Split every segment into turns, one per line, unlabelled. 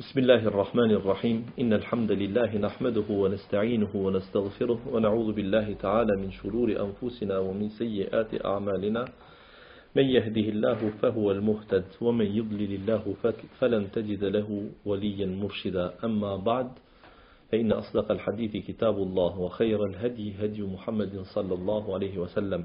بسم الله الرحمن الرحيم إن الحمد لله نحمده ونستعينه ونستغفره ونعوذ بالله تعالى من شرور أنفسنا ومن سيئات أعمالنا من يهده الله فهو المهتد ومن يضلل الله فلن تجد له وليا مرشدا أما بعد فإن أصدق الحديث كتاب الله وخير الهدي هدي محمد صلى الله عليه وسلم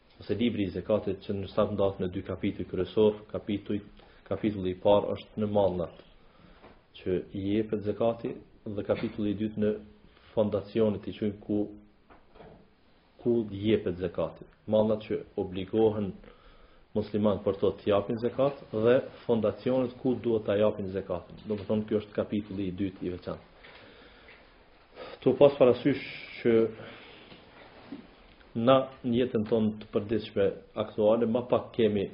ose libri i zekatit që në start ndahet në dy kapituj kryesor, kapitulli, kapitulli i parë është në mallat që i jepet zekati dhe kapitulli i dytë në fondacionet i quajmë ku ku jepet zekati. Mallat që obligohen muslimanët për to të japin zekat dhe fondacionet ku duhet ta japin zekatin. Domethonë kjo është kapitulli i dytë i veçantë. Tu pas parasysh që na në jetën tonë të përditshme aktuale ma pak kemi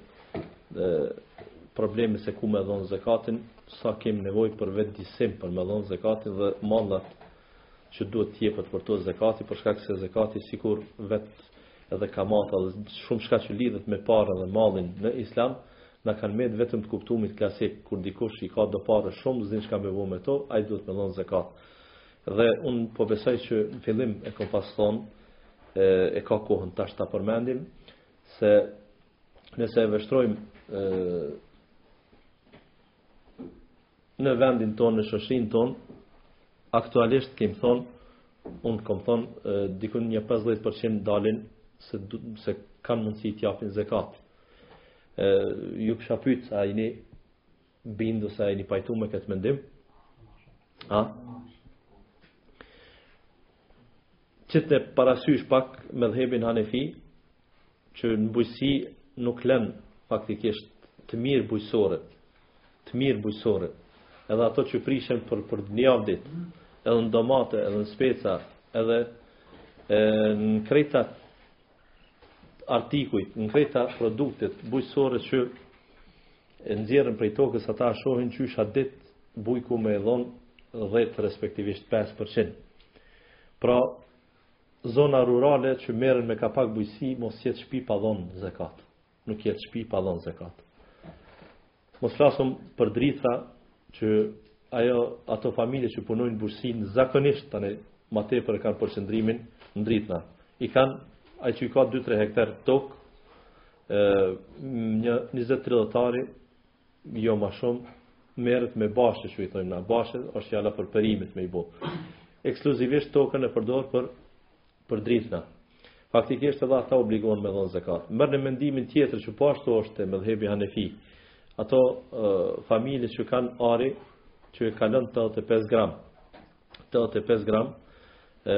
probleme se ku me dhonë zekatin, sa kemi nevojë për vetëdijesim për me dhonë zekatin dhe mallat që duhet të jepet për to zekati, për shkak se zekati sikur vetë edhe kamata dhe shumë shka që lidhet me paren dhe malin në islam, na ka met vetëm të kuptumit klasik, kur dikush i ka do pare shumë, s'din shka me bo me to, a i duhet me dhonë zekat. Dhe un po besoj që në fillim e kam pas thon e, e ka kohën tash ta përmendim se nëse e vështrojmë në vendin tonë, në shoqninë tonë, aktualisht kem thon, un kam thon diku një 50% dalin se se kanë mundësi të japin zekat. Ë ju kisha pyt a jeni Bindun se a jeni pajtu me këtë mendim. A? Kini parasysh pak medhhebin Hanefi, që në bujqësi nuk len faktikisht të mira bujqësore, të mira bujqësore, edhe ato që prishen për, për nja dy dit, edhe në domate, edhe në speca, edhe e, në krejta artikujt, në krejta produktet bujqësore që e nxjerrin prej tokës ata shohin qysh atë ditë bujku me dhon 10 respektivisht 5%. Pra zona rurale që merren me ka pak bujqësi nuk jet shtëpi pa dhon zekat. Nuk jet shtëpi pa dhon zekat. Mos flasim për drithna që ajo ato familje që punojnë bujqësin zakonisht tani më tepër kanë përqendrimin në drithna. I kanë ai që ka 2-3 hektar tokë e, një 20-30 ari jo më shumë merret me bashçe që i thonë na bashçe është fjala për perimet me i bë. Ekskluzivisht tokën e përdor për për drithna. Faktikisht edhe ata obligohen me dhon zekat. Merrne mendimin tjetër që po ashtu është te medhhebi Hanefi. Ato familje që kanë ari që e kalon 85 gram. 85 gram ë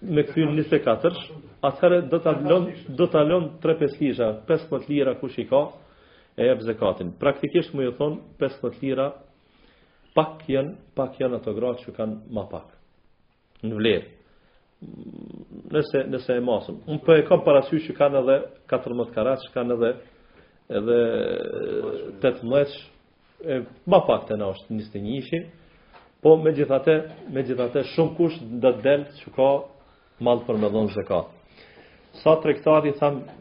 me këto 24 atëherë do ta lëm do ta lëm 3 5 lira 15 lira kush i ka e jep zakatin praktikisht muj me thon 15 lira pak janë pak janë ato gratë që kanë ma pak në vlerë nëse nëse e masëm un po e kam parasysh që kanë edhe 14 karat që kanë edhe edhe 18 e ma pak të na është njëzet e njëshi, po megjithatë, megjithatë shumëkush do të del që ka mall për me dhonë zekat. Sa tregtarë thamë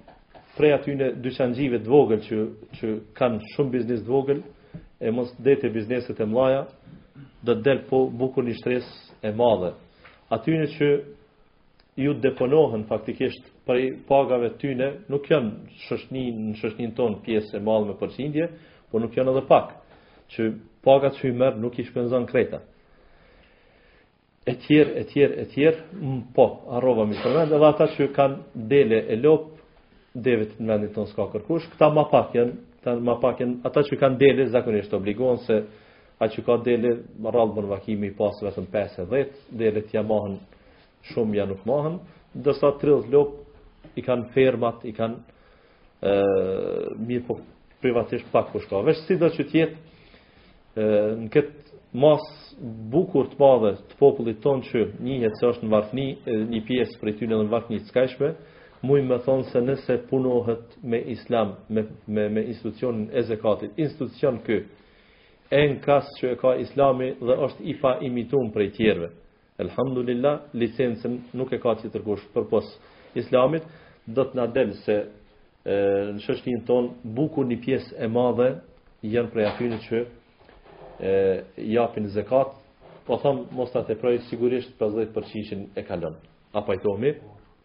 prej atyne dyqanxhive të vogël që, që kanë shumë biznes të vogël, e mos edhe te bizneset e mdhaja, do të del po bukur një shtresë e madhe. Atyne që ju deponohen faktikisht prej pagave tyne, nuk janë shoqni, në shoqninë tonë pjesë e madhe me përqindje, por nuk janë edhe pak, që pagat që i merr nuk i shpenzon krejt. E tjerë, e tjerë, e tjerë, po, harrova mi përmend, edhe ata që kanë dele e lopë, deve në vendin tonë s'ka kërkush, këta ma pak janë, këta ma pak janë, ata që kanë dele, zakonisht obligohen se Ai që ka dele, ma rrallë ban vaki me i pasë vetëm 5 e 10, dele ja mahen shumë, ja nuk mahen, ndërsa 30 lopë i kanë fermat, i kanë e, mirëpo privatisht pakkush ka. Veç sido që t'jetë në këtë masë bukur të madhe të popullit tonë që njihet se është në varfni, një pjesë prej tyne në varfni të skajshme, muj me thonë se nëse punohet me islam, me, me, me institucionin e zekatit, institucion ky, Enkas që e ka Islami dhe është i paimitum prej tjerëve. Elhamdulillah, licencën nuk e ka tjetërkush përpos Islamit, do të na del se në shoqninë tonë bukur një pjesë e madhe janë prej atyre që e japin zekat, po them mos ta teproj sigurisht 50% e kalon. A pajtohemi?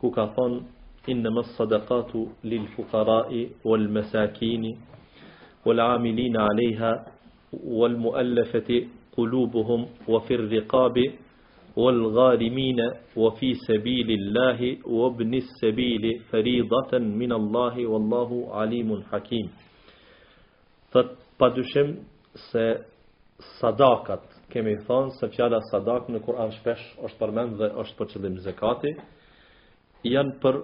ku ka thonë إنما الصدقات للفقراء والمساكين والعاملين عليها والمؤلفة قلوبهم وفي الرقاب والغارمين وفي سبيل الله وابن السبيل فريضة من الله والله عليم حكيم Thot pa dyshim se sadakat, kemi thonë se fjala sadaka në Kur'an shpesh është përmend dhe është për qëllim zekati, janë për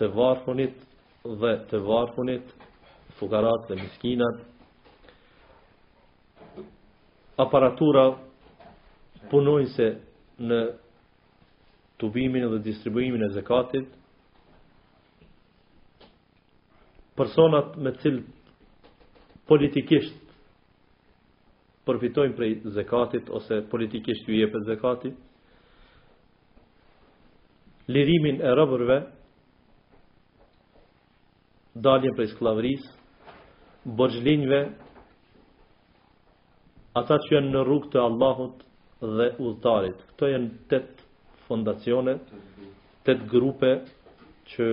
të varfunit dhe të varfunit, fukarat dhe miskinat, aparatura punojnëse në tubimin dhe distribuimin e zekatit, Personat me të cilët politikisht përfitojnë prej zekatit ose politikisht ju jepet zekati, lirimin e robërve, daljen prej skllavërisë, borxhlinjve, Ata që janë në rrugë të Allahut dhe udhëtarit. Këto janë tetë fondacione, tetë grupe që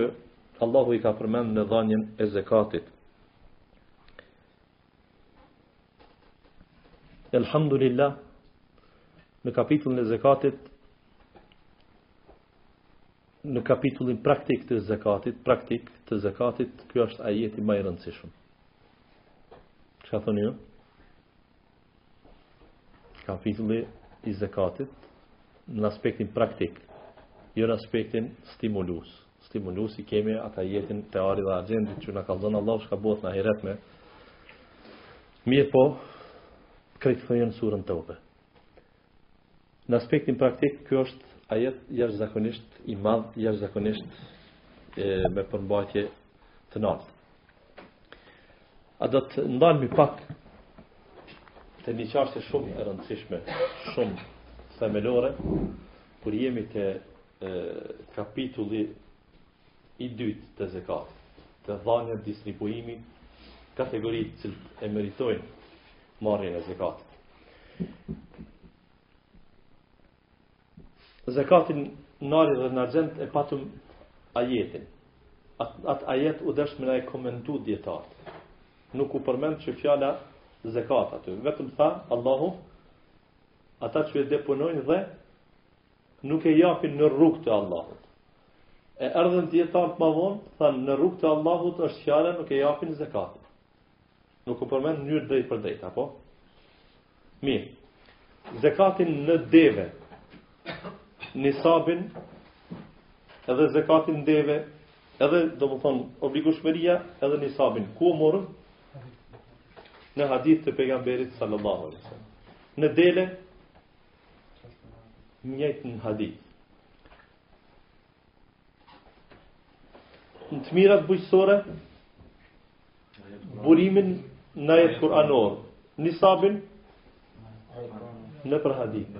Allahu i ka përmend në dhënien e zekatit. Elhamdulillah në kapitullin e zekatit Në kapitullin praktik të zakatit, praktik të zakatit, ky është ajeti më i rëndësishëm. Çka thoni ju? Kapitulli i zakatit në aspektin praktik, jo në aspektin stimulus. Stimulus i kemi atë ajetin te ari dhe argjendit që na ka thënë Allah çka bëhet në ahiret me. Mirëpo, krejt thonë surën Teube. Në aspektin praktik, ky është ajet jashtëzakonisht i madh, jashtëzakonisht e, me përmbajtje të naltë. A do të ndalemi pak te një qështje shumë e rëndësishme, shumë themelore, kur jemi te e, kapitulli i dytë të zekatit, te dhanja distribuimi kategoritë që e meritojnë marrjen e zekatit. Zekatin në ari dhe në argjend e patëm ajetin. Atë at ajet u desht me na e komentu dijetarët. Nuk u përmend hiç fjala zekat aty. Vetëm tha, Allahu, ata që e deponojnë dhe nuk e japin në rrugë të Allahut. E erdhën dijetarët ma vonë, thanë në rrugë të Allahut është fjala nuk e japin zekatin. Nuk u përmend në mënyrë drejtpërdrejt, apo? Mirë. Zekatin në deve. Nisabin edhe zekatin në deve, edhe domethënë obligueshmëria edhe nisabin. Ku u morën? Në hadith të pejgamberit sallallahu alaihi wasallam. Në dele Njëjtë në hadith. Në të mirat bujqësore, burimin në ajet kuranor. Nisabin, nëpër hadith.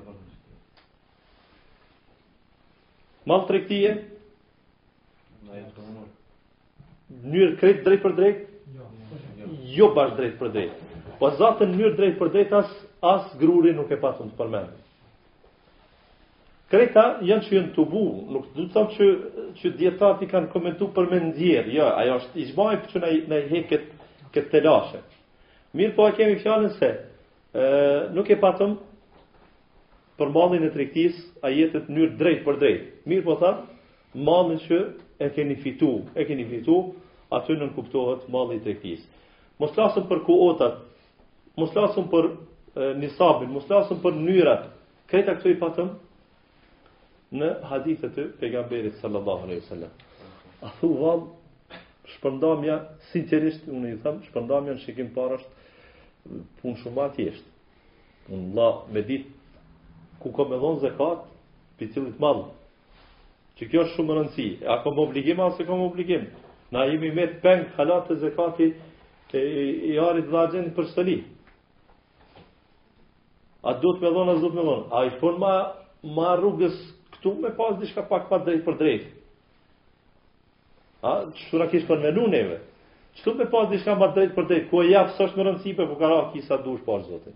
Mall tregtie, Mënyrë krejt drejtpërdrejt? Jo bash drejtpërdrejt. Po zaten mënyrë drejtpërdrejt as, as gruri nuk e patëm të përmendë. Krejt ta janë që janë të bu, nuk du të thamë që, që dijetarët i kanë komentu për me nxjerrë, jo, ajo është i zbajnë për që në, na i hekët këto telashe. Mirëpo e kemi fjallën se, e, nuk e patëm Për mallin e tregtisë, ai jepet në mënyrë të drejtpërdrejtë. Mirëpo tha, mallin që e keni fitu, e keni fitu, aty nënkuptohet malli i tregtisë. Mos flasim për kuotat, mos flasim për nisabin, mos flasim për mënyrat. Këta këto i patëm në hadithet të pejgamberit sallallahu alaihi wasallam. A thua vallë shpërndamja sinqerisht unë i them shpërndamja në shikim të parë është punë shumë ma e thjeshtë. Unë dua me ditë ku ka me dhonë zekat, për cilin mall. Që kjo është shumë rëndësi. A kam obligim, a s'e kam obligim. Na jemi metë peng hala te zekati e, i arit dhe argjendit përsëri. A duhet me dhonë, a duhet me dhonë. A i shpon ma, ma rrugës këtu me pas diçka pak ma drejtpërdrejt. A, qështu na kish konvenu neve. Qështu me pas diçka ma drejtpërdrejt, ku e jap s'është me rëndësi për fukara ki sa dush pash Zotin.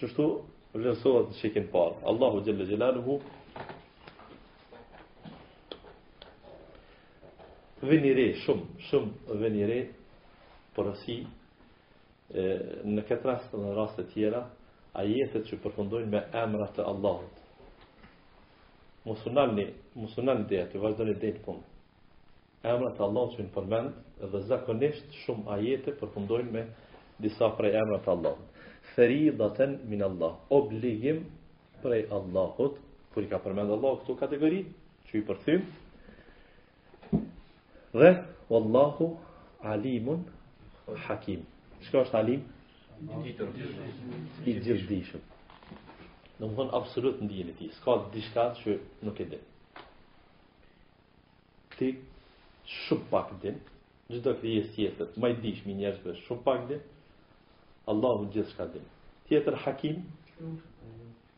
Qështu vlerësohet në shikim të parë. Allahu xhelle xhelaluhu vini re shumë, shumë vini re për asi E, në këtë rast dhe në raste të tjera, ajetet që përfundojnë me emra të Allahut. Muslimani, muslimani duhet të vazhdojë në këtë punë. Emra të Allahut që i përmend, dhe zakonisht shumë ajete përfundojnë me disa prej emrave të Allahut. Feridaten min Allah, obligim prej Allahut, kur i ka përmend Allahu këto kategori, që i përfshin, Dhe wallahu alimun hakim. Çka është alim? I gjithdijshëm. Do të thotë absolute dija e tij. S'ka diçka që nuk e di. Ti shumë pak din, çdo krijesë tjetër, ma i dishmi i njerëzve shumë pak din. Allahu gjithçka din. Tjetër hakim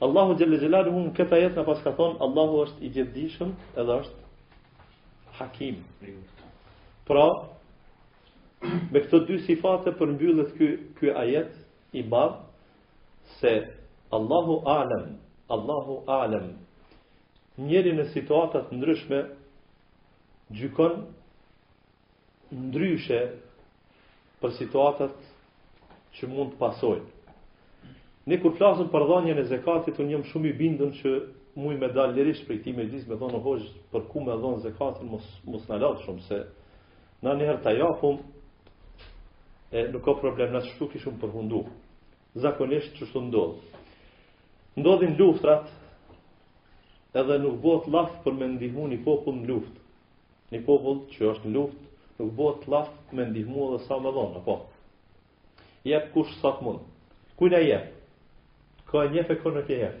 Allahu xhelle xhelaluhu në
këtë ajet na paska thon Allahu është i gjithdijshëm edhe është hakim. Pra me këto dy sifate përmbyllet ky ky ajet i madh se Allahu alem, Allahu alem. Njeriu në situata të ndryshme gjykon Ndryshe, për situatat që mund të pasojnë. Ne kur flasëm për dhënien e zakatit, unë jam shumë i bindun që muj me dalë lirisht para xhematit me thonë hoxhë për ku me dhënë zakatin, mos, mos u lodh shumë, se ne njëherë të japëm, e nuk ka problem, nëse qështu kishim përfundu. Zakonisht qështu ndodh. Ndodhin luftrat, edhe nuk bëhet llaf për me ndihu një popull në luftë. Një popull që është në luftë nuk bëhet llaf me ndihmu edhe sa me dhon, po. Jep kush sa të mund. Ku na jep? Kah ni që ka nevojë e jep.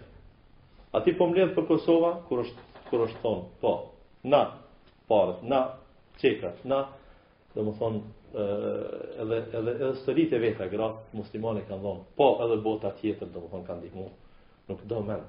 A ti po mbledh për Kosovë kur është kur është thon, po. Na paret, na çekat, na do të thon edhe edhe edhe stolitë e veta gratë muslimane kanë dhon. Po edhe bota tjetër do të thon kanë ndihmu. Nuk do mend.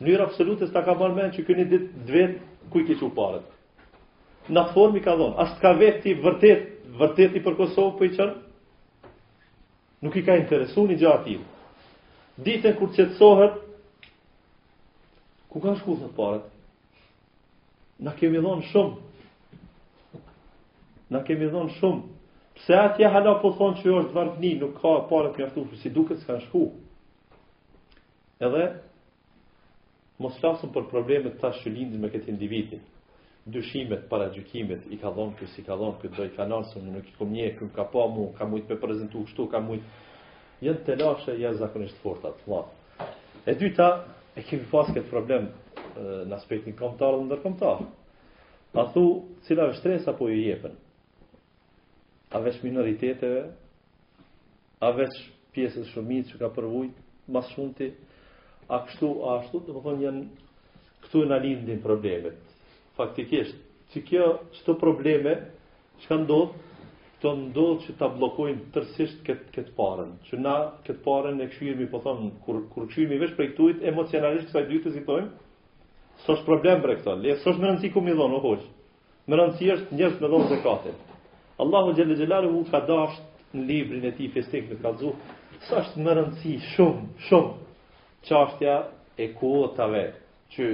Mënyrë absolute s'ta ka marrë mend që dikush me t'vet ku i ke çu paret. Në atë formë i ka dhënë, as s'të ka vetë ti vërtet, vërtet ti për Kosovë po i çon. Nuk i ka interesuar ni gja atij. Ditën kur qetësohet, ku kanë shku ato paret? Na kemi dhënë shumë. Na kemi dhënë shumë. Pse atje hala po thonë që është varfni, nuk ka pare të mjaftu, si duket s'kanë shku. Edhe mos flasim për problemet tash që lindin me këtë individin. Dyshimet paragjykimet i ka dhënë ky s'i ka dhënë ky do i kanë ardhur unë nuk i kam një këm ka pa mu, ka mujt me prezantu kështu, ka mujt janë telashe janë zakonisht fort të mëdha. E dyta, e kemi pas këtë problem në aspektin kombëtar dhe ndërkombëtar. A thu, cilës shtresë po ju jepen? A veç minoriteteve, a veç pjesës shumicë që ka përvujt, ma së shumti, a kështu, a ashtu, domethonë janë, këtu na lindin problemet. Faktikisht, që kjo, qëto probleme, që ka ndodhë, këto ndodh që ta bllokojnë tërsisht këtë kët parën, që na këtë parën e kqyrmi, po thonë, kur, kur kqyrmi veç prej këtuhit, emocionalisht kësaj dytës i thomi, s'është problem për këto, le, s'është me rëndësi ku me i dhonë, o hoxhë, Me rëndësi është njerëz me e dhon zakatin. Allahu xhelle xhelaluhu ka dashur në librin e tij fisnik me kallzu, se është me rëndësi shumë, shumë çështja e kuotave që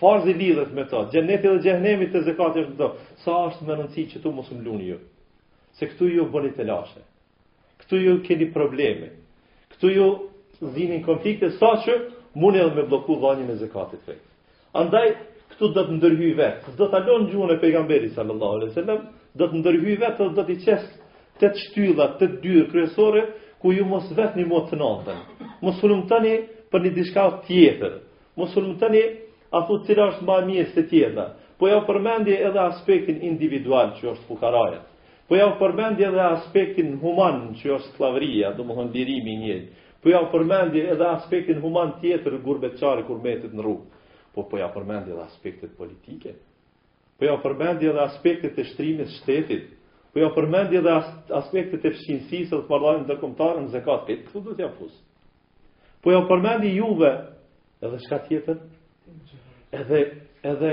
farzi lidhet me to. Xheneti dhe xhehenemi të zakatit është do. Se është me rëndësi që këtu mos u lini ju. Se këtu ju bëni telashe. Këtu ju keni probleme. Këtu ju zini në konflikte sa që mund edhe me blloku dhënien e zakatit këtu. Andaj këtu do të ndërhyj vet. Do ta lënë gjuhën e pejgamberit sallallahu alaihi wasallam, do të ndërhyj vet dhe do t'i qes tetë shtylla tetë dyer kryesore ku ju mos vet një mot të natën. Mos hulumtoni për një diçka tjetër. Mos hulumtoni a thu cila është më e mirë se tjetra. Po jau përmendi edhe aspektin individual që është fukaraja. Po jau përmendi edhe aspektin human që është skllavëria, domethënë lirimi i njeriut. Po jau përmendi edhe aspektin human tjetër gurbetçari kur mbetet në rrugë. Po po jau përmendi edhe aspektet politike. Po jau përmendi edhe aspektet e shtrimit të shtetit. Po jau përmendi edhe aspektet e fqinjësisë dhe të marrëdhënies ndërkombëtare në zakat. Këto këtu do t'ja fus. Po jau përmendi juve edhe çka tjetër? Edhe edhe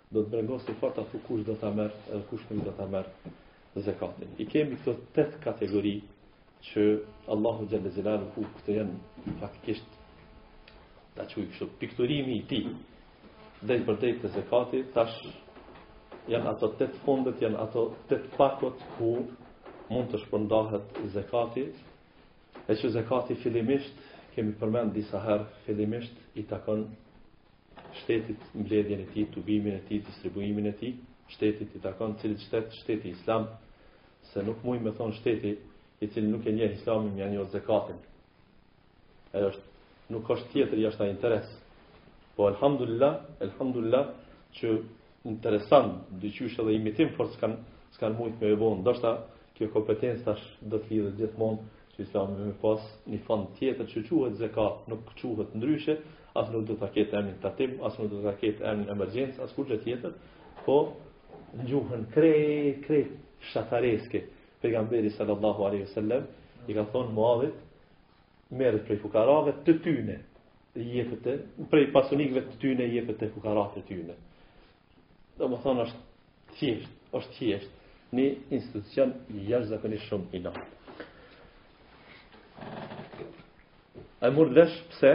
Do të brengos fort aty kush do ta merr edhe kush nuk do ta merr zakatin. I kemi këto tetë kategori që Allahu xhel-le xhelaluhu ku këto janë faktikisht ta quj kështu pikturimi i tij dhe përtej te zekati tash janë ato tetë fondet janë ato tetë pakot ku mund të shpërndahet zekati e që zekati fillimisht kemi përmend disa herë fillimisht i takon shtetit mbledhjen e tij, tubimin e tij, distribuimin e tij, shtetit i takon cilit shtet, shteti islam, se nuk mujmë me thonë, shteti i cili nuk e njeh islamin ia njeh zekatin. E është, nuk është tjetër jashtë interes. Po, elhamdulillah, elhamdulillah, që Interesant, dyqysh edhe imitim, por s'kan s'kan mujt me e bon. Ndoshta kjo kompetencë tash do të lidhet gjithmonë që Islami me pas një fond tjetër që quhet zekat, nuk quhet ndryshe, as nuk do ta ketë emrin tatim, as nuk do ta ketë emrin emergjencë, as kurrgjo tjetër, po gjuhën krejt, krejt shatareske. Pejgamberi sallallahu alaihi wasallam i ka thonë Muadhit, Merret prej fukarave të tyne, i jepet te, prej pasunikëve të tyne, i jepet te fukarat e tyne. Domethonë është thjesht, është thjesht, një institucion jashtëzakonisht shumë i naltë. A e merr vesh pse,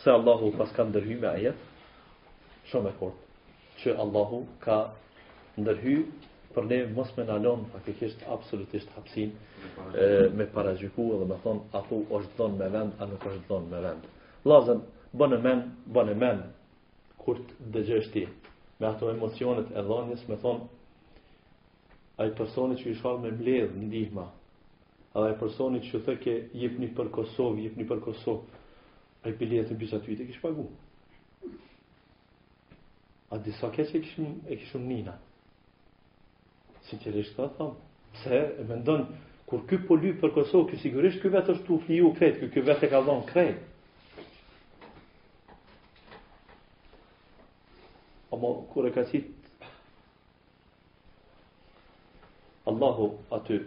pse Allahu paska ndërhy me ajet, shumë e qartë. që Allahu ka ndërhy për ne mos me na lon faktikisht absolutisht hapsinë, me paragjyku dhe me thonë a thu a është dhonë me vend a nuk është dhonë me vend lazëm bone men bone men kur të dëgjësh ti me ato emocionet e dhonjës me thonë ai personi që ish dalë me mbledh ndihma edhe ai personi që thojke jepni për Kosovë jepni për Kosovë ai biletën bizatihi e kish pagu A di sa keq e kishim e kishim ni na. Sinqerisht ta them, pse e mendon kur ky po lyp për Kosovë, ky sigurisht ky vetë është tu fliu krejt, ky ky vetë ka dhënë krejt. Ama kur e ka qit Allahu aty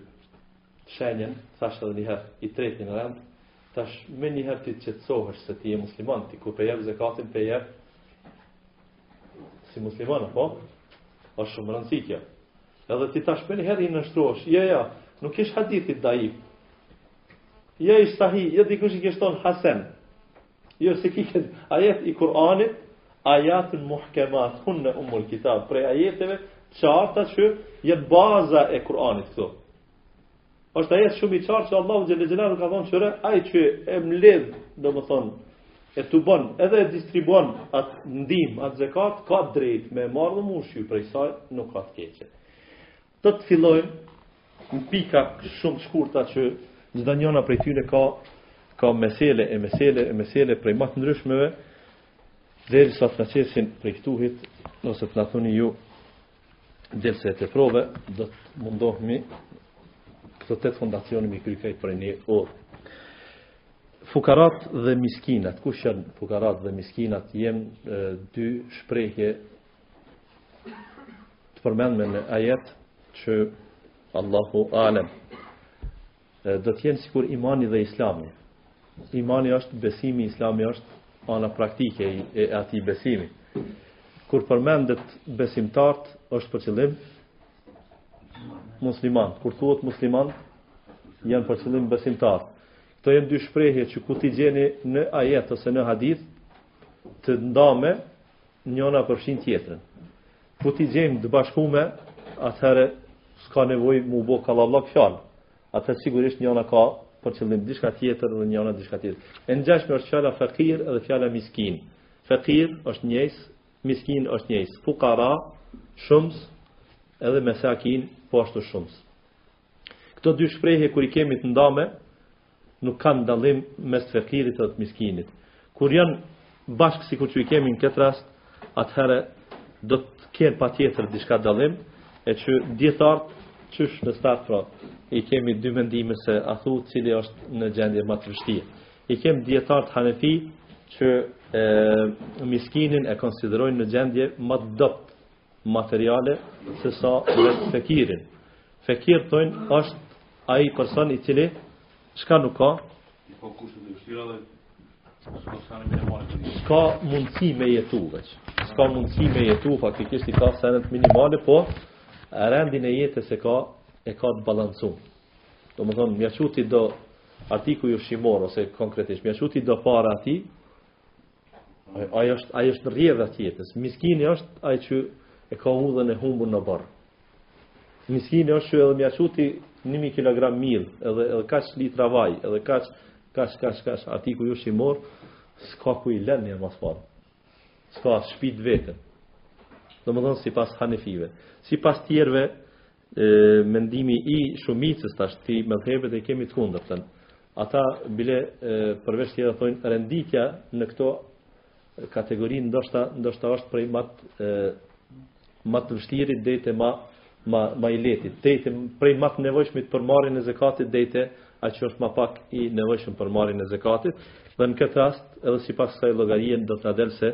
shenjen, thashë edhe njëherë, i treti në rend, tash me njëherë ti të qëtësohësh se ti je musliman, ti kur po e jep zekatin, po e jep si musliman, po? O shumë rëndësi kjo. Edhe ti tash me njëherë i nështrosh, ja, ja, nuk ish hadithi daif, ja ish sahih, ja dikush i kish thon hasen, Jo, se ki këtë ajet i Kur'anit, ajatun muhkemat, hunne ummul kitab, prej ajeteve qarta që janë baza e Kur'anit këto. është ajet shumë i qartë që Allahu Xhel-le Xhelaluhu ka thonë qyre, ai që e mledh, domethonë, e tubon, edhe e distribuon atë ndihmë, atë zekat, ka drejt me marrë edhe me u shqy prej saj, nuk ka të keqe. Do të fillojmë në pika shumë të shkurta që çdo njëna prej tyre ka ka mesele e mesele e mesele prej më të ndryshmeve deri sa të qesin prej këtuhit nëse të na thoni ju deri sa të prove do të mundohemi këto tetë fondacione m'i kry krejt për një orë. Fukarat dhe miskinat, kush janë fukarat dhe miskinat, janë dy shprehje Të përmendme në ajet që Allahu Alem do të jenë sikur imani dhe islami. Imani është besimi, islami është ana praktike e atij besimi. Kur përmendet besimtar është për qëllim musliman. Kur thuhet musliman janë për qëllim besimtar. Këto janë dy shprehje që kur t'i gjeni në ajet ose në hadith të ndame Njëna përfshin tjetrën. Kur t'i gjeni të bashkume, atëherë s'ka nevojë m'u bo kallaballëk fjalë. Atëherë sigurisht njëna ka për qëllim diçka tjetër dhe njëna diçka tjetër. E ngjashme është fjala fakir dhe fjala miskin. Fakir është njëjës, miskin është njëjës. Fukara, shumës, edhe mesakin, po ashtu shumës. Këto dy shprehje kur i kemi të ndame, Nuk kanë dallim mes fekirit dhe të miskinit. Kur janë bashkë sikur që i kemi në këtë rast, atëherë do të kenë patjetër diçka dallim, e që dijetarët qysh në start pra, i kemi dy mendime se athu cili është në gjendje ma të vështirë. I kemi dijetarët hanefi që e, miskinin e konsiderojnë në gjendje ma të dobët materiale se sa vetë fekirin. Fekir thonë është ai person i cili çka nuk ka, i ka
po kushtet e vështira dhe s'ka
mundësi me jetu veç. S'ka mundësi me jetu, faktikisht i ka senet minimale, po rendin e jetës e ka e ka të balancume. Domethonë, me ia çu ti do artikuj ushqimorë, ose konkretisht, me ia çu ti do para atij, Ai është ai është në rrjedha të jetës. Miskini është ai që e ka udhën e humbur në oborr. Miskini është që edhe me ia çu ti 1000 kg miell, edhe edhe kaç litra vaj, edhe kaç kaç kaç kaç artikuj ushqimorë, s'ka ku i lënë më pas. S'ka shtëpi të vetën. Domethënë sipas Hanefive, sipas tjerve mendimi i shumicës tash tri medhhebet e kemi të kundërtën. Ata bile përveç tjera thonë renditja në këto kategori ndoshta ndoshta është prej ma ma të vështirit deri te ma ma ma i lehti, deri te prej ma të nevojshmit për marrjen e zekatit deri te ai që është ma pak i nevojshëm për marrjen e zekatit. Dhe në këtë rast edhe sipas kësaj llogarie do të dalë se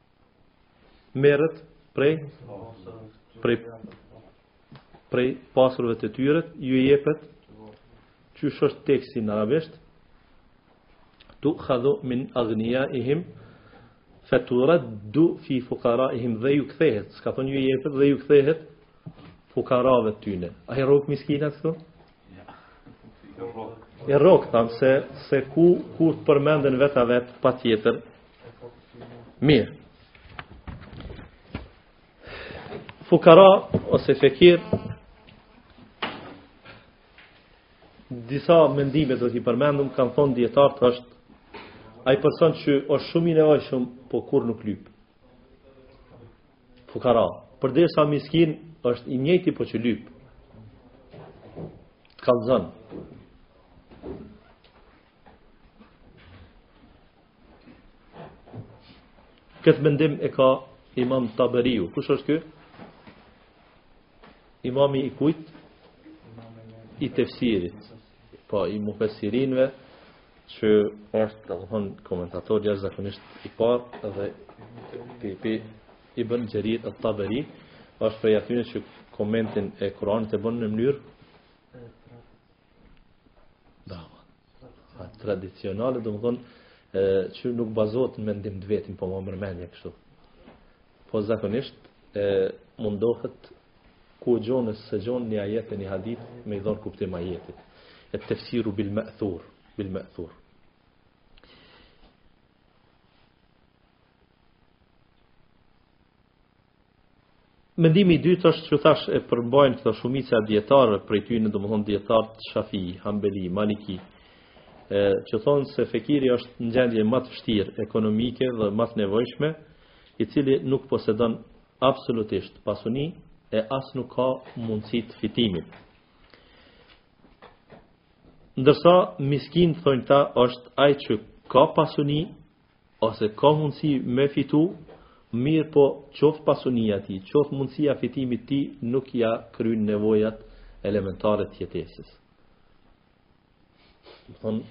merret prej prej prej pasurve të tyre ju jepet që është teksti në arabisht tu khadhu min agniaihim fe tureddu fi fukaraihim dhe ju kthehet s'ka thonë ju jepet dhe ju kthehet fukarave tyne a i rrok miskinat këtu? I rrok thamë se, se ku, kur të përmenden veta vetë patjetër. Mirë. Fukara ose fekir, disa mendime do t'i përmendim, kanë thonë dijetarët është ai person që është shumë i nevojshëm, po kur nuk lyp. Fukara, përderisa miskin është i njëjti po që lyp. Kanë thonë. Këtë mendim e ka imam Taberiu. Kush është ky? Imami i kujt? I tefsirit. Po i mufesirinve që është do të thonë komentator i jashtëzakonshëm i parë dhe i i Ibn Xherir et Taberi është prej atyre që komentin e Kur'anit e bën në mënyrë da tradicionale do të thonë që nuk bazohet në mendim të vetin po më merr mendja kështu po zakonisht mundohet Ku e gjon ose gjon një ajet a një hadith me i dhonë kuptim ajetit. Et tefsiru bil methur, bil methur. Mendimi i dytë është që thash e përmbajnë këto shumica e dijetarëve prej tyne domethonë dijetarët Shafi, Hambeli, Maliki, e, që thonë se fekiri është në gjendje ma të vështirë ekonomike dhe ma të nevojshme, i cili nuk posedon Absolutisht, pasuni e as nuk ka mundësi të fitimit. Ndërsa miskin thonë këta është ai që ka pasuni ose ka mundësi me fitu, mirëpo qoftë pasunia e tij, qoftë mundësia e fitimit tij, nuk ja kryen nevojat elementare të jetesës. Domethonë,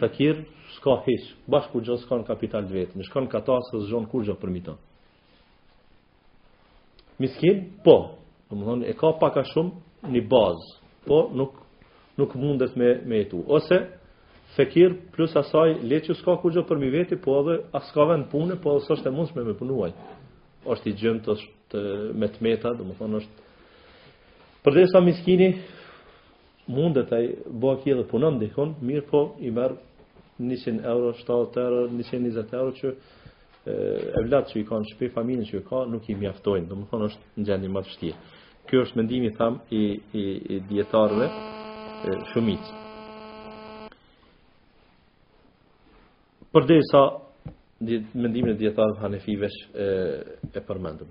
fakir, s'ka hiç, bash kurgjo s'ka në kapital të vet, në shka në kata s'zotnon kurgjo për me thonë. Miskin, po, domethonë, e ka pak a shumë një bazë, po nuk, nuk mundet me, me jetu. Ose, fakir, plus asaj, le që s'ka kurgjo përmbi veti, po edhe, as ka vend pune, po edhe s'është e mundshme me punu. është i gjymtë, është me të meta, domethonë, është... Përderisa miskini, Mundet ai vaki edhe punon dikun, mirë po i merr 100 euro, 70 euro, 120 euro që evlatë që i ka në shpi, familjen që i ka, nuk i mjaftojnë. Domethënë është në gjendje më të vështirë. Kjo është mendimi tham i i, i dijetarëve shumicë. Përderisa mendimin e dijetarëve hanefive e, e përmendëm.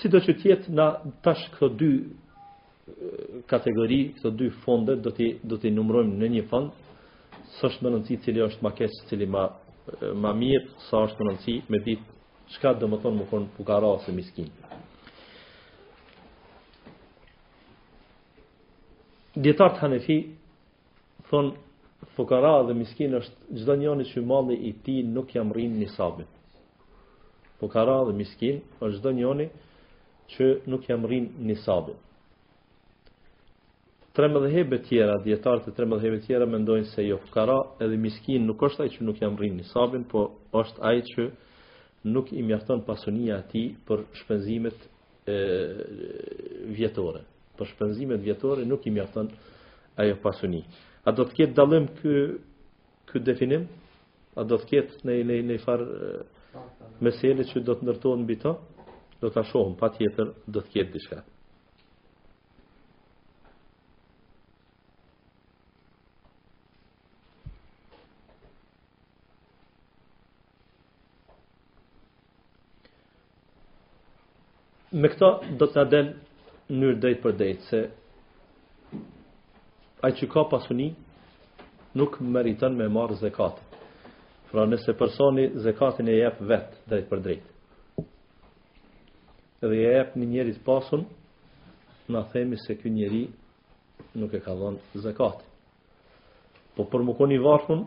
Sido që të jetë na tash këto dy kategori, këto dy fonde do t'i do t'i numërojmë në një fond, s'është me rëndësi cili është më keq, cili më më mirë, sa është me rëndësi me ditë çka do të thonë me kon fukara ose miskin. Dijetarët hanefi Thonë fukara dhe miskin është çdo njeri që malli i tij nuk ia mbrrin nisabin. Fukara dhe miskin është çdo njeri që nuk ia mbrrin nisabin. Tre medhhebe tjera, dijetarët e tre medhhebeve tjera mendojnë se jo fukara edhe miskin nuk është ai që nuk ia mbrrin nisabin, po është ai që nuk i mjafton pasunia e tij për shpenzimet e, vjetore. Për shpenzimet vjetore nuk i mjafton ajo pasuni. A do të ketë dallim ky ky definim? A do të ketë në në nëj far mesele që do të ndërtohen mbi to? Do ta shohim patjetër do të ketë diçka. Me këto do të na del në mënyrë drejtpërdrejt, se ai që ka pasuni nuk meriton me marrë zekatin. Pra nëse personi zekatin e jep vetë drejtpërdrejt. Dhe ia jep një njeri të pasun, na themi se ky njeri nuk e ka dhënë zekatin. Po për me kon i varfun,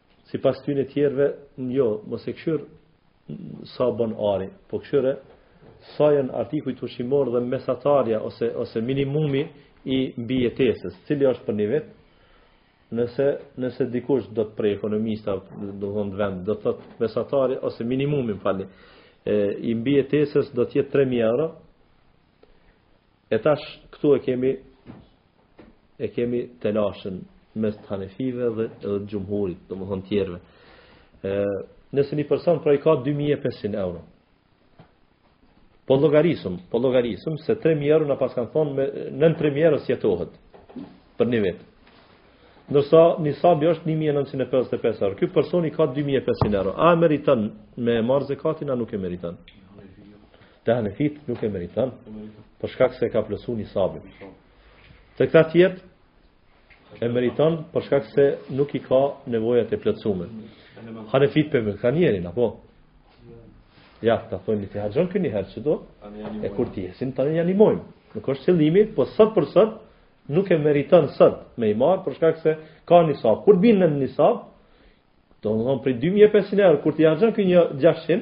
Sipas tyne tjerëve, jo, mos e kshyr sa bon ari, po kshyre sa janë artikujt ushqimorë dhe mesatarja ose ose minimumi i mbijetesës, cili është për një vit. Nëse nëse dikush do të prej ekonomistave, në tonë vend, do të thotë mesatarja ose minimumi, më falni, i mbijetesës do të jetë 3000 euro, E tash këtu e kemi e kemi telashin mes të hanefive dhe edhe të xhumhurit, domethonë tjerve. E, nëse një person pra i ka 2500 euro, po llogarisim, po llogarisim, se 3000 euro në pas kanë thonë, me, nën 3000 euro s'jetohet për një vetë. Ndërsa nisabi është 1955 euro, ky person i ka 2500 euro, a e meritan me marr zekatin, a nuk e meritan? Te hanefit nuk e meriton, për shkak se ka plotësu nisabin. Te këta tjerët, e meriton, për shkak se nuk i ka nevojat e plotsume. Hanefit për me ka njerin, apo? Ja, ta thonë një t'i harxhon një herë që do, e kur t'i jesin, të një animojmë. Nuk është qëllimi, po sot për sot, nuk e meriton sot me i marrë, për shkak se ka nisab. Kur bjen nën nisab, domethonë prej 2500 euro, kur t'i harxhon nja 600,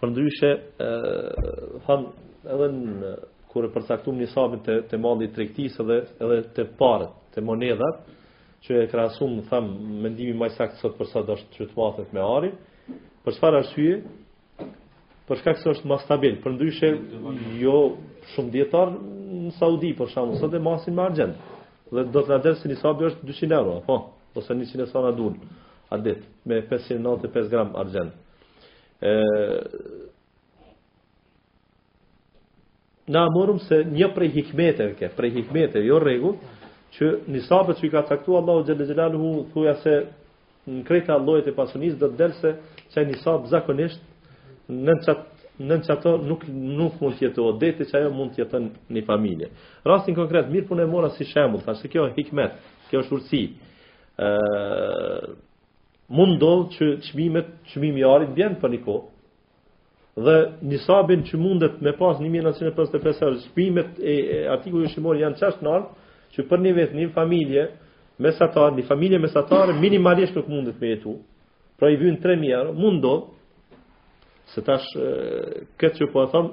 Përndryshe, thamë, edhe ne kur e përcaktum nisabin te, te malli i tregtisë dhe edhe te paret, te monedhat, që e krahasum, thamë, mendimi ma i saktë sot për sot është që të matet me arin, për çfarë arsye, për shkak se është ma stabil, përndryshe, jo shumë dijetarë në Saudi, për shembull, sot e masin me argjend, dhe do të na dalë se nisabi është 200 euro, po, ose 100 euro në adun, a e di, me 595 gram argjend. Na morëm se një prej hikmeteve ke, prej hikmeteve, jo rregull, që nisabet që i ka caktu Allahu Xhele Xhelaluhu, thuajse në krejt llojet e pasunis, dhe të del se qai nisab zakonisht, nën qatë nën qato nuk, nuk mund t'jetohet që ajo mund t'jetojë një familje. Rastin konkret, mirëpo unë e mora si shembull, thashë se kjo hikmet, kjo është urësi. Mund ndodhë që çmimet, çmimi i arit bjen për një kohë. Dhe nisabin që mundet me pas 1955 euro, çmimet e, e artikujve ushqimorë janë qaq nalt, që për një vetë, një familje, mesatar, një familje mesatare, minimalisht nuk mundet me jetu. Pra i vynë 3.000 euro, mund ndodhë, se tash këtë që po e them,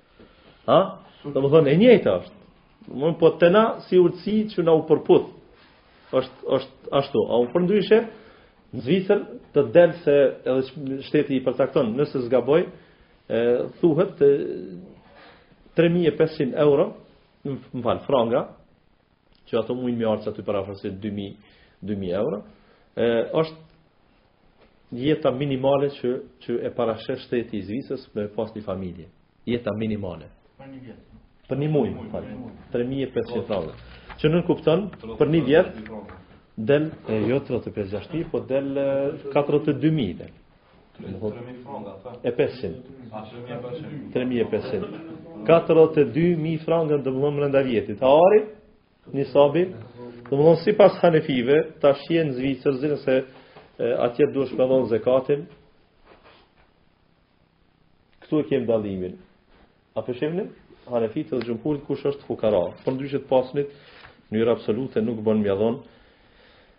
Ha? Domethonë e njëjta është. Domthonë po te na si urtësi që na u përputh. Është është ashtu. A u përndryshe në Zvicër të del se edhe shteti i përcakton, nëse s'gaboj, e thuhet të 3500 euro, më fal, franga, që ato mujnë me ardhë aty përafërsi 2000 2000 euro, e është jeta minimale që që e parasheh shteti i Zvicrës me pas një familje. Jeta minimale.
Për një vit.
Për një muaj, më fal. 3500 franka. Që nënkupton për një vjet del e jo 35 gjashti, po del 42000 del.
3000 franka, po.
E 500.
3500.
42000 franka domethonë brenda vjetit. Ari, Nisabi, domethonë sipas hanefive, tash je në Zvicër, zinë se atje duhesh me dhonë zekatin, këtu e kemë dallimin. A përshimnim? Hanefit dhe xhumhuri kush është fukara. Përndryshe t'pasnit, në mënyrë absolute nuk bon m'ja dhonë,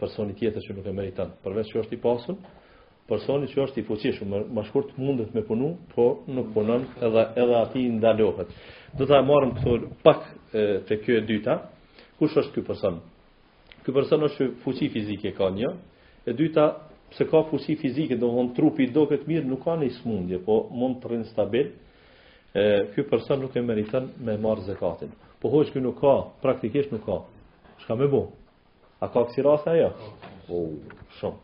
personi tjetër që nuk e meriton. Përveç që është i pasun, personi që është i fuqishëm, ma shkurt mundet me punu, po nuk punon edhe edhe atij ndalohet. Do ta marrim këtu pak te kjo e dyta, kush është ky person? Ky person është fuqi fizike ka një, e dyta pse ka fuqi fizike, domethonë trupi i doket mirë, nuk ka një smundje, po mundet rrin stabil, E, ky person nuk e meriton me marrë zekatin. Po hoxhë ky nuk ka, praktikisht nuk ka. Çka me bo? A ka kësi raste a jo? O, shumë.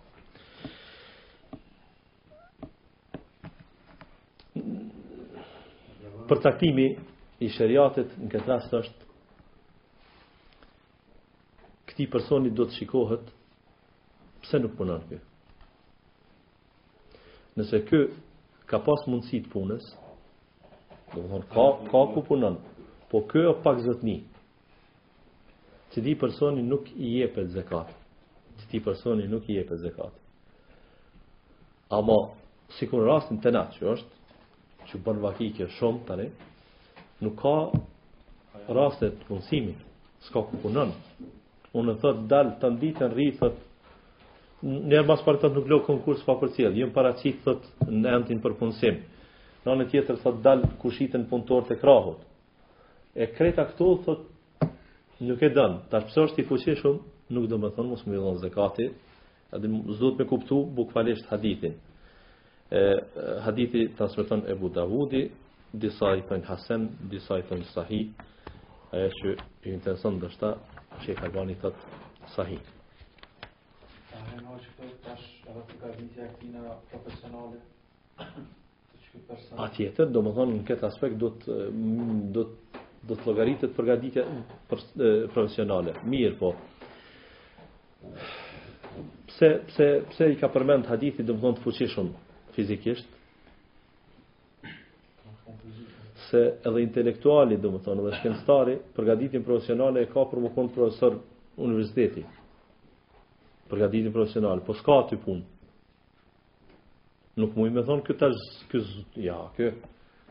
Përcaktimi i sheriatit në këtë rast është këtij personi do të shikohet pse nuk punon ky. Nëse ky ka pas mundësi të punës, do të thotë ka ka ku punon, po ky është pak zotni. Këtij personi nuk i jepet zekat. Këtij personi nuk i jepet zekat. Ama sikur rasti në të që është, që bën vaki kjo shumë tani, nuk ka raste të punësimit, s'ka ku punon. Unë thot dal tan ditën rri thot në pazar nuk lo konkurs pa përcjell, jam paraqit thot në entin për punësim. Në anën tjetër thot dal ku shiten punëtorët të krahut. E kërkush thot nuk më don, tash pse është i fuqishëm, nuk domethonë mos me ju dhonë zekati, Edhe s'duhet me kuptu bukvalisht hadithin. E, hadithi transmeton Ebu Davudi, disa i thojnë Hasen, disa i thojnë Sahih, ajo që i intereson ndoshta Shejh Albani thotë sahih
A e në që të tash edhe të ka dhënë
të aktina profesionale Patjetër, domethënë në këtë aspekt do të do të do të llogaritet përgatitje profesionale. Mirëpo. Pse pse pse i ka përmend hadithi domethënë të fuqishëm fizikisht? Se edhe intelektuali, domethënë, edhe shkencëtari, përgatitjen profesionale e ka për me konë profesor universiteti. Përgatitjen profesionale, po s'ka aty punë. Nuk muj me thonë ky tash, ky, ja, ky,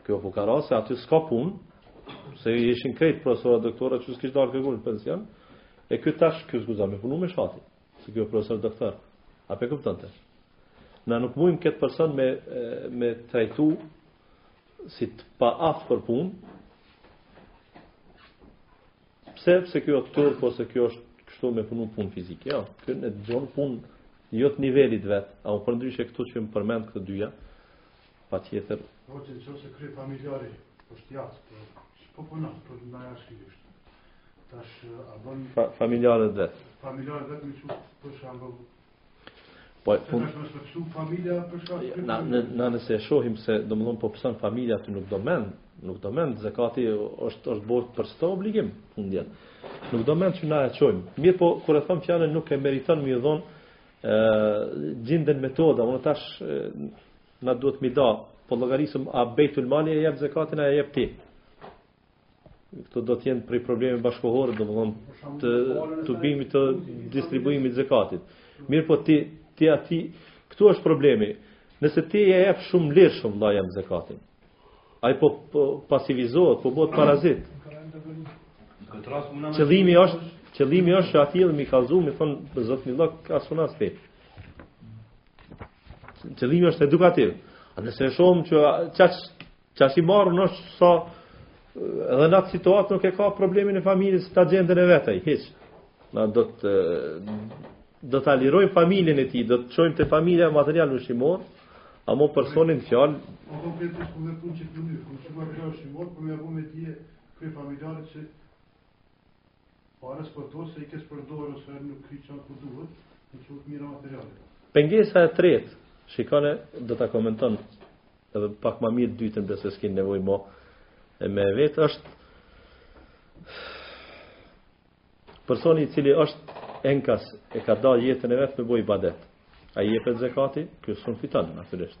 ky fukara, se aty s'ka punë, se i ishin krejt profesora doktora që s'kish dalë kërkush në pension, e ky tash, ky s'guxon, me punu me shat, se ky profesor doktor, a pe kupton ti? Na nuk mujmë këtë person me, me trajtu si të paaftë për punë, Pse? Pse kjo është turp ose kjo është kështu me punu punë fizike? Jo, ky në gjon punë jo të nivelit vet, a u përndryshe këtu që më përmend këto dyja, patjetër.
Po në qoftë se kryefamiljari, po shtë jatë, po që po punat, po në naja shki gjështë. Tash, a bon...
Fa, familjarët e
vet. Familjarët e vet me që,
po
shë Po po.
Na në na nëse shohim se domethon po pson familja ti nuk do mend, nuk do mend zakati është është bërë për sto obligim fundja. Nuk do mend që na e çojm. Mirëpo kur e thom fjalën nuk e meriton me i dhon ë gjinden metoda, unë tash na duhet mi da, po llogarisim a bejtul mali e jep zakatin a e jep ti. Këto do të jenë prej probleme bashkohore, domethënë, të bimi të distribuimit zekatit. Mirëpo ti, ti aty, këtu është problemi. Nëse ti e jep shumë lirë shumë, lajm zekatin. Ai po, po pasivizohet, po bëhet parazit. Qëllimi është, qëllimi është që atij edhe mi kallzu, mi thonë, zotni lëkë, ka suna së te. Qëllimi është edukativ. A nëse e shohim që qaqë Çka i merr është sa edhe në atë situatë nuk e ka problemin e familjes ta gjendjen e vet ai hiç. Na do të do ta lirojmë familjen e tij, do t'i çojmë te familja material ushqimor, amo personin fjal.
Po konkretisht po me punë që të mirë, kush më ka shimor, po më apo me ti kë familjarë që Para s'po do se i kesh përdor ose herë nuk i çon ku duhet, në qoftë mira materiale.
Pengesa e tretë, shikone do ta komentoj edhe pak ma mirë të dytën dhe se s'kin nevojë më e me vetë është personi i cili është enkas e ka da jetën e vet me bo ibadet. A i jepet zekati, ky sun fiton natyrisht.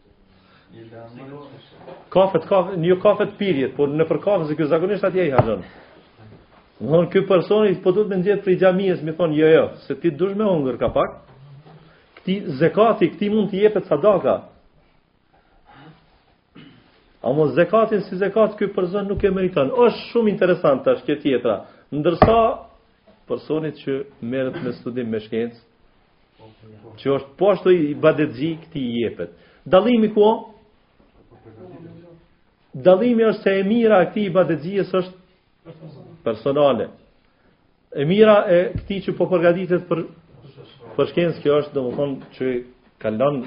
Kafet, kafet, një kafe t'pihet, por nëpër kafet, se ky zakonisht atje i hallon. Me thonë, ky personi, po duhet me ndejt prej xhamisë, me i thonë, jo, jo, se ti dush me hongër, ka pak, këtij zekati, këtij mund t'i jepet sadaka. Amo zekatin si zekat, ky person nuk e meriton. është shumë interesante është kjo tjetra. Ndërsa, personit që merret me studim me shkencë, Që është po ashtu ibadetxhi këtij i jepet. Dallimi ku o? Dallimi është se e mira e këtij ibadetxhisë është personale. E mira e këtij që po përgatitet për, për shkencë kjo është domethonë që kalon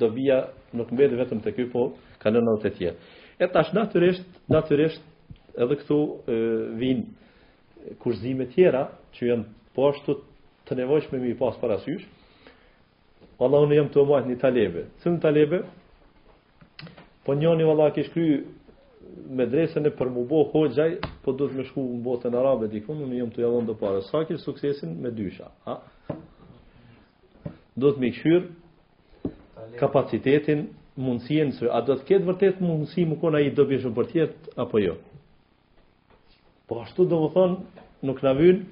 dobia nuk mbet vetëm te ky, po kalon edhe te tjerë. E tash natyrisht, natyrisht edhe këtu vijnë kufizime tjera që janë po ashtu të nevojshme me i pas parasysh. Valla unë jam tu e mbajt një talebe. Cilin talebe? Po njëni valla ka kry medresën e për m'u bo hoxhë, po don me shku në botën arabe dikun, unë jam tu ja dhon do pare. Si e ka suksesin me dysha? Ha? Duhet me kqyrë kapacitetin, mundësinë, a do të ketë vërtet mundësi me konë i dobishëm për tjertë, apo jo? Po ashtu domethonë, nuk na vyn,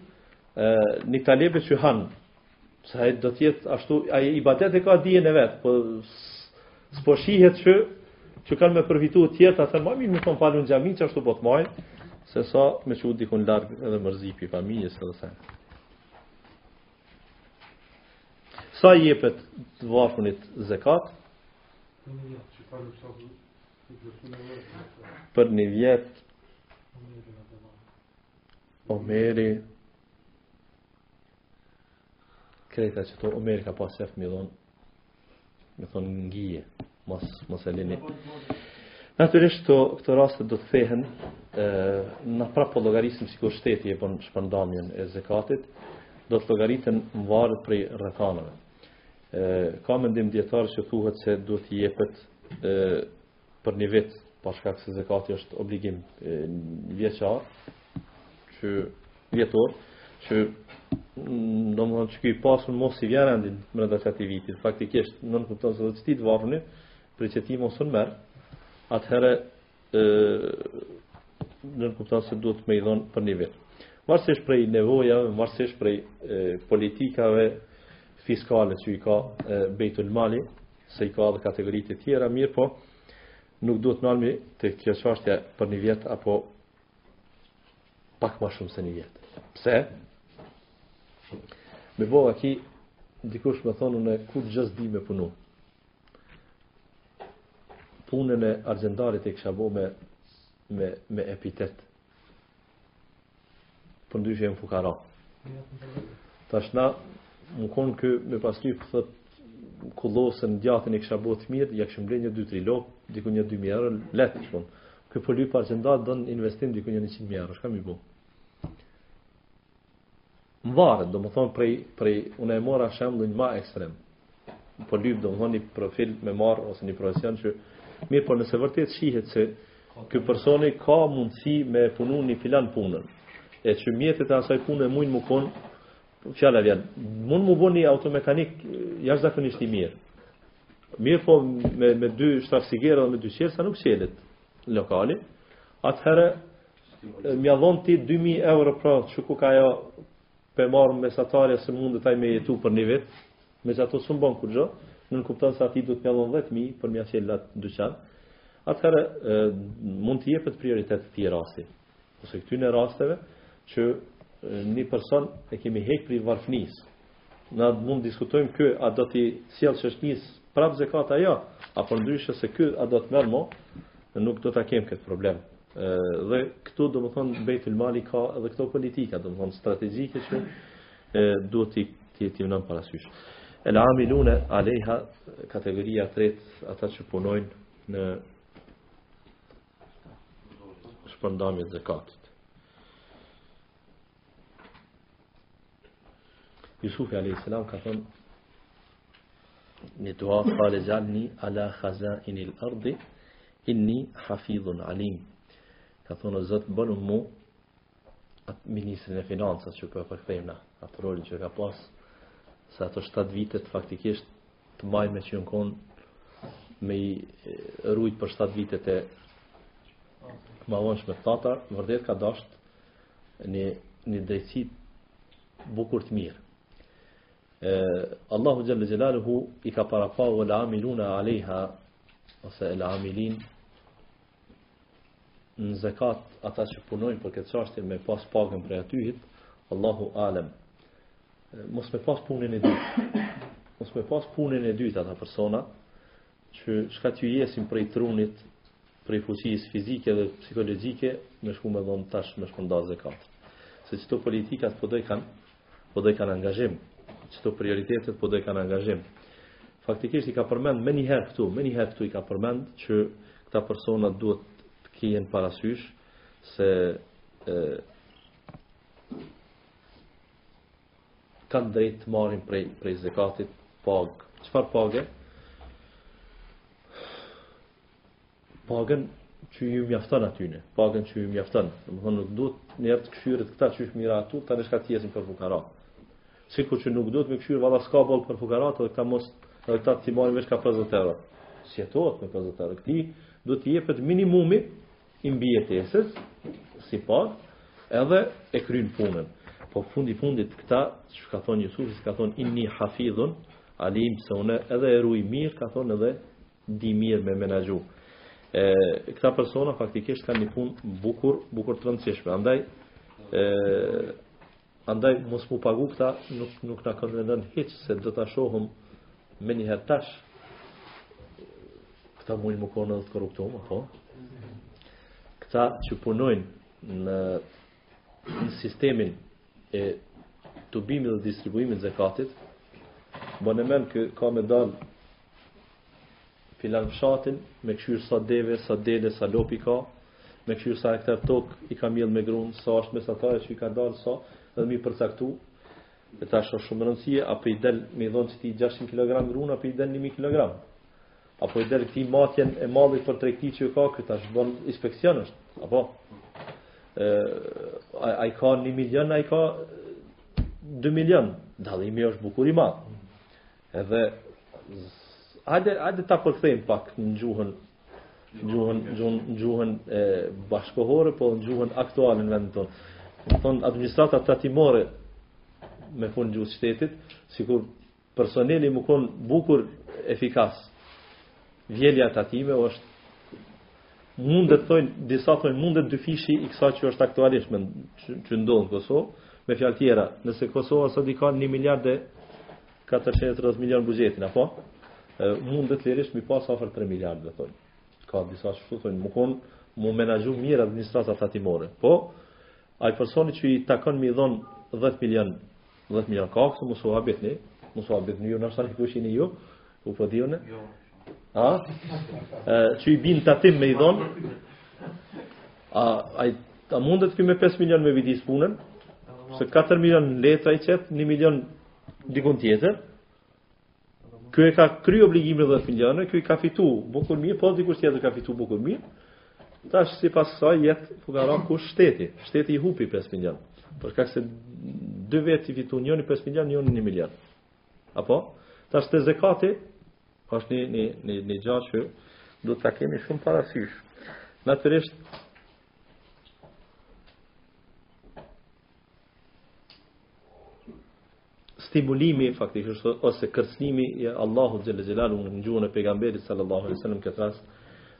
një talebe që hanë, se hajt do t'jetë ashtu, ai për vete e ka dijen e vet, po s'po shihet që, që kanë me përfitu tjertë, atëherë ma mirë me thonë falu në xhami që ashtu po të majmë, se sa me çu dikun larg edhe mërzi prej familjes edhe se. Sa i jepet të varfunit zekat? Në një që- Për një vjet Omeri Kreta që t' Omeri ka pas qejf me i dhon Me thonë ngije. Mos, mos e lini Natyrisht te këto rastet do të thehen. Ne prapë po llogarisim sikur shteti e bon shpërndamjen e zekatit Do të llogariten mvaret prej rrethanave ka mendim dijetarë që thuhet se duhet t'i jepet për një vit, për shkak se zekati është obligim njëvjeçar, njëvjetor, që domethonë që ky i pasun mos i vjen rendi më brenda atij vitit, faktikisht nënkupton se dhe që ky i varfni, për që ti mos u merr, atëherë nënkupton se duhet me i dhon për një vit. Varësisht prej nevojave, varësisht prej e, politikave fiskale që i ka e, Bejtul Mali, se i ka edhe kategoritë e tjera, mirëpo nuk duhet të nalemi te kjo çështje për një vit apo pak më shumë se një vit. Pse? Me bo vaki dikush me thonë nuk e gjet dot me punu. punën e argjendarit e kisha bo me, me, me epitet. Përndryshe jom fukara. Tash na, me konë ky me pas lyp thotë kullosën djathin e kisha bo të mirë, ja kishim ble nja 2-3 lopë, diku nja 2 mijë, lehtë për shumë. Ky po lyp argjendarit, don investim diku nja 100 mijë, çka me bo? Mvarret, domethënë prej prej unë e mora shembullin më ekstrem. Po lyp domethënë një profil me marrë ose një profesion që mirë, por nëse vërtet shihet se ky personi ka mundësi me punu një filan punën. E që mjetet e asaj pune mund me kon fjala vjen. Mund m'u bë një automekanik jashtëzakonisht i mirë. Mirëpo me me dy shrafcigera dhe me dy çelsa nuk çelet lokali. Atëherë Me ia dhonë ti 2.000 euro pra që ku ka ajo po e marr mesatarja se mundet aj me jetu për një vit, me qato s'mun bën kurgjo, nënkupton se atij duhet me ia dhonë 10.000 për me ia çelë atë dyqan, atëherë mund t'i jepet prioritet këtij rasti. Ose këtyne rasteve që një person e kemi hek prej varfnisë, na mund diskutojmë ky, a do t'i sjellë që është njës prapë zekat a jo, apo ndryshe se ky, a do të marrë mo, nuk do ta kemi këtë problem. Dhe këtu domethonë Bejtul Mali ka edhe këto politika, domethonë strategjike që duhet të të të merren parasysh. El Amilune Aleha, kategoria e tretë, ata që punojnë në shpërndarje të zekatit. Jusufi a.s. ka thonë një dua kale ixh'alni ala khazainil ardi inni hafidhun alim ka thonë o Zot bënëm mu atë ministrin e financave që po e përkthejmë na atë rolin që ka pas se ato 7 vitet faktikisht të majme që u kon me i rujt për 7 vitet e mavonshme të thata, vërtet ka dasht një, një drejtësi bukur të mirë. E, Allahu xhel-le xhelaluhu i ka parapa uel amiluna alejha ose el amilin në zekat ata që punojnë për këtë çështje me pas pagën prej atyhit, Allahu alem. Mos me pas punën e dytë. Mos me pas punën e dytë ata persona që çka t'ju jesin prej trunit, prej fuqisë fizike dhe psikologjike, me shku me dhon tash me shku nda zekat. Se qëto politikat po dojkan po do e kanë angazhim. Këto prioritete po do e kanë angazhim. Faktikisht i ka përmend menjëherë këtu, menjëherë këtu i ka përmend që këta persona duhet të kihen parasysh se e, kanë drejt të marrin prej prej zekatit pagë. Çfarë pagë? Pagën që ju mjafton atyne, pagën që ju mjafton, domethonë nuk duhet njerë të këshyrë këta qysh i morën ato, tani s'ka pjesën për fukara. Sikur që nuk duhet me këshyr, valla s'ka boll për fukara, dhe këta mos, dhe këta të t'i marrin veç ka 50 euro. S'jetohet me 50 euro, këtij do të jepet minimumi i mbijetesës, si pak, edhe e kryin punën. Po fundi i fundit këta, që ka thonë Jusufi, ka thonë inni hafidhun, alim, se une edhe e ruaj mirë, ka thonë edhe di mirë me menaxhu. E këta persona faktikisht kanë një punë bukur, bukur të rëndësishme. Andaj e andaj mos mu pagu këta nuk nuk na konvenon hiç se do ta shohim me një herë tash. Këta munden me konë edhe të korruptuar, apo? Këta që punojnë në në sistemin e tubimit dhe distribuimit të zekatit, domethënë ky ka me dalë Filan fshatin, me kqyr sa deve, sa dele, sa lopë i ka, me kqyr sa hektar tok i ka mjell me grun, sa është mesatarja që i ka dal, sa, dhe me i përcaktu, e kjo është shumë me rëndësi, apo i del, me i dhonë ky ti 600 kg grun, apo i del 1000 kg, apo i del këtij matjen e mallit për tregti që ka, këta e bon inspekcion është, apo, e, a, a i ka 1 milion, a i ka 2 milion, dallimi është bukur i madh, Edhe hajde hajde ta përkthejmë pak në gjuhën gjuhën gjuhën gjuhën bashkëkohore po në gjuhën aktuale në vendin tonë. Do të thonë administrata tatimore me funksionu te shteti, sikur personeli me kon bukur efikas. Vjelja e tatimeve është Mundet thonë, disa thonë mundet dyfishi i kësaj që është aktualisht çka ndodh në Kosovë, me fjalë tjera, nëse Kosova sot i ka 1 miliard e 430 milion buxhetin, apo mundet lirisht me i pas afër 3 miliardë thonë. Ka disa që thonë, me kon m'u menaxhu mirë administrata tatimore. Po ai personi që i takon me i dhon 10 milion 10 milion ka këtu mos u habitni, mos u habitni ju nëse s'i keni ju, Ku po di unë? Jo. A? Që i bin tatim me i dhon? A, a, a mundet kjo me 5 milion me ujdis punën? Se 4 milion letra i qet, 1 milion dikujt tjetër. Ky e ka kry obligimin 10 milion, ky i ka fitu bukur mirë, po dikush tjetër ka fitu bukur mirë. Tash si pas saj jet fukara ky shteti. Shteti i hupi 5 milion. Për shkak se dy vetë i fitun njëni 5 milion, njëni 1 milion. Apo? Tash te zekati është një një një një gjë që duhet ta kemi shumë parasysh. Natyrisht stimulimi faktikisht ose kërcënimi i Allahut xhele xhelaluhu në gjuhën e pejgamberit sallallahu alaihi wasallam këtë rast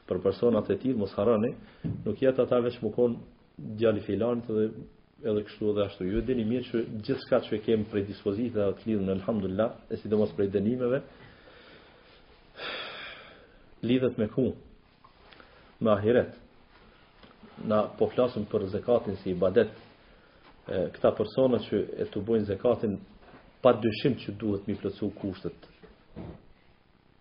për personat e tillë mos harroni, nuk jetin ata vetëm me kon djali filanit dhe edhe kështu edhe ashtu. Ju e dini mirë që gjithçka që e kemi prej dispozitave të lidhen, alhamdulillah, e sidomos prej dënimeve, lidhet me ku? Me ahiret. Na po flasëm për zekatin si ibadet. E, këta persona që e tubojnë zekatin, pa dyshim që duhet me i plotsu kushtet.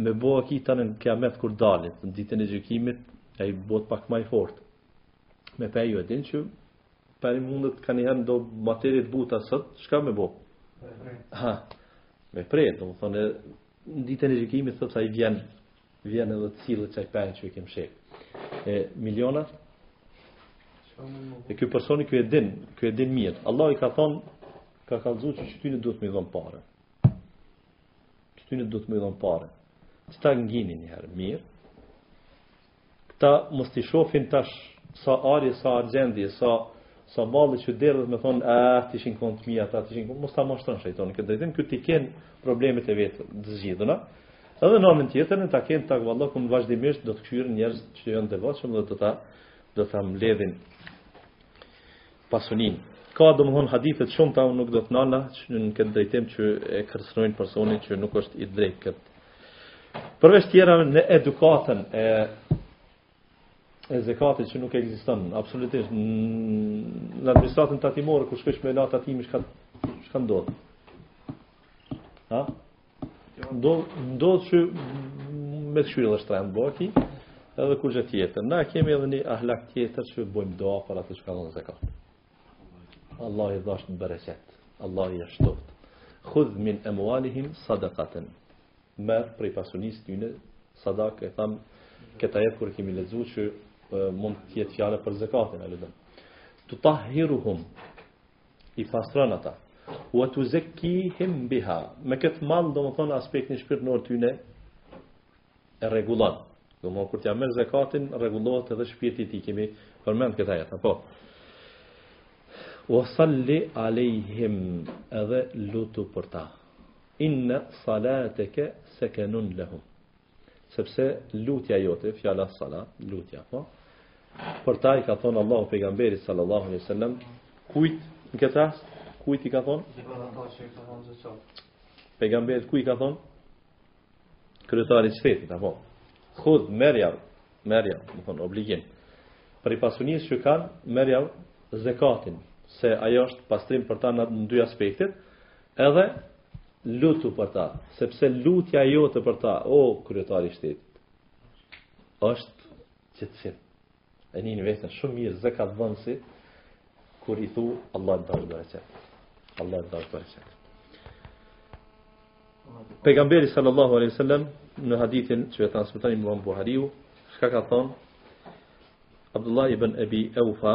Me bo e kthen në kiamet kur dalim, në ditën e gjykimit, e i bot pak ma i fort. Me pe ju e din që peri mundet ka njëherë në do materit buta sët, çka me bo? Ha, me prej, domethonë, në ditën e gjykimit, thotë ai vjen, vjen edhe të cilët që a i peri që i kem shek. E milionat? E ky personi ky e din, ky e din mirë. Allah i ka thonë, ka kallëzu që këtyne duhet me i dhonë pare. Këtyne duhet me i dhonë pare. Që t'i ngini njëherë mirë. Këta masi të shofin tash sa ari, sa argjendi, sa, sa malli që derdhet me thonë, a, ah, të ishin konë të mija, ta të ishin konë, mos t'i mashtron shejtoni. Këtë drejtim, këta t'i kenë problemet e veta të zgjidhuna. Edhe në anën tjetër, ne ta kemi, po vallahi, kemi vazhdimisht do të këqyrim njerëz që janë devotshëm dhe do të ta mbledhin Pasunin. Ka domethonë hadithe të shumta unë nuk do të nalna në këtë drejtim që e kërcënojnë personin që nuk është i drejtë këtë. Përveç tjera në edukatën e e zekatit që nuk ekziston, absolutisht, në administratën tatimore, ku shpesh me la tatimin, çka, çka ndodh? Ha? ndodh që me të kshyrë dhe shtrajnë bërti, edhe kurgjë tjetër. Na kemi edhe një ahlak tjetër që bëjmë doa për atë që ka dhënë zekat. Allahu i dhashtë bereqet, Allahu ia shtoftë. Khudh min emualihim sadakaten. Merr prej pasunisë tyne, sadaka e thamë, këtë ajet kur kemi lexu që mund t'jetë fjala për zekatin, e lëdëm. Tutahhiruhum, i pastron ata. Wa tuzakkihim biha. Me këtë mall, domethënë aspektin shpirtëror të tyne e rregullon. Domethënë kur t'ia merr zakatin, rregullohet edhe shpirti i tij. E kemi përmend këtë ajet apo? Wa salli alejhim edhe lutu për ta. Inna salateke sekenun lehum. Sepse lutja jote, fjala salat, lutja, po, për ta i ka thonë Allahu pejgamberit sallallahu alaihi wasallam, kujt në këtë rast, kujt i ka thonë? Pejgamberit, kujt i ka thonë? Kryetarit të shtetit, apo. Khud merja, merja, domethonë obligim. Prej pasunisë që kanë, merja zakatin, se ajo është pastrim për ta në dy aspektet, edhe Lutu për ta, sepse lutja jote për ta, o kryetar i shtetit, është qetësim. E ndjen veten shumë mirë zekat dhënësi, kur i thu Allahu të dhashtë bereqet. Allahu të dhashtë bereqet. Pejgamberi sallallahu alaihi sallam në hadithin që e transmeton imam Buhariu, çka ka thonë, Abdullah ibn Ebi Eufa,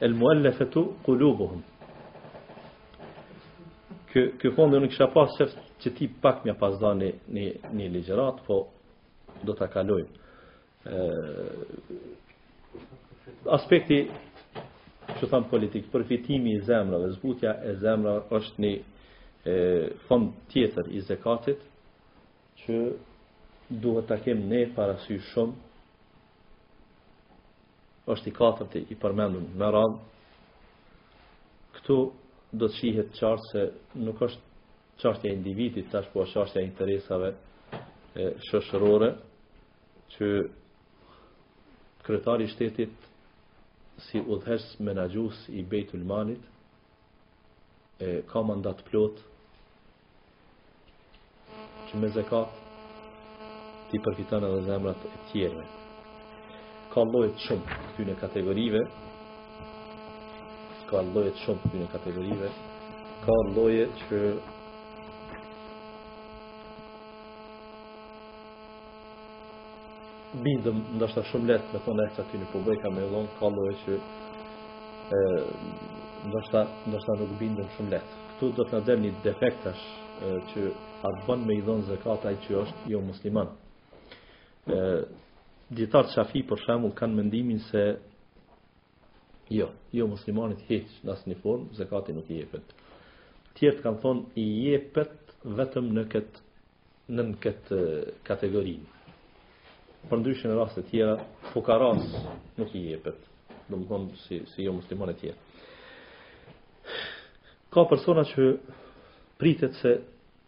El muallafatu qulubuhum. Ky ky fond unë kisha pas qejf që tipak me pas dhanë një një ligjëratë, po do ta kaloj. Ë aspekti që thamë politik, përfitimi i zemrave, zbutja e zemrave është një fond tjetër i zekatit që duhet ta kemi ne parasysh shumë është i katërti i përmendur me radhë. Këtu do të shihet qartë se nuk është çështja e individit, tash, po është çështja e interesave shoqërore që kryetari i shtetit si udhëheqës menaxhues i Beitul Malit e ka mandatin e plotë që me zekat t'i përfiton edhe zemrat e tjerëve. Ka lloje shumë të këtyne kategorive. Ka lloje shumë të këtyne kategorive. Ka lloje që Bindemi, ndoshta shumë lehtë me thonë e këta ty në po bëjka me dhonë, ka lloje që ë, ndoshta, ndoshta nuk bindemi shumë lehtë. Këtu do të na del një defekt tash e, që a bën me i dhonë zekat atij që është jo musliman. E, dijetarët, Shafiu për shembull kanë mendimin se jo, jo muslimanit hiç në asnjë formë, zekati nuk i jepet. Tjerët kanë thonë i jepet vetëm në këtë nën këtë kategori. Përndryshe në rastet tjera, fukaras nuk i jepet, domethonë si, si jomusliman e tjera. Ka persona që pritet se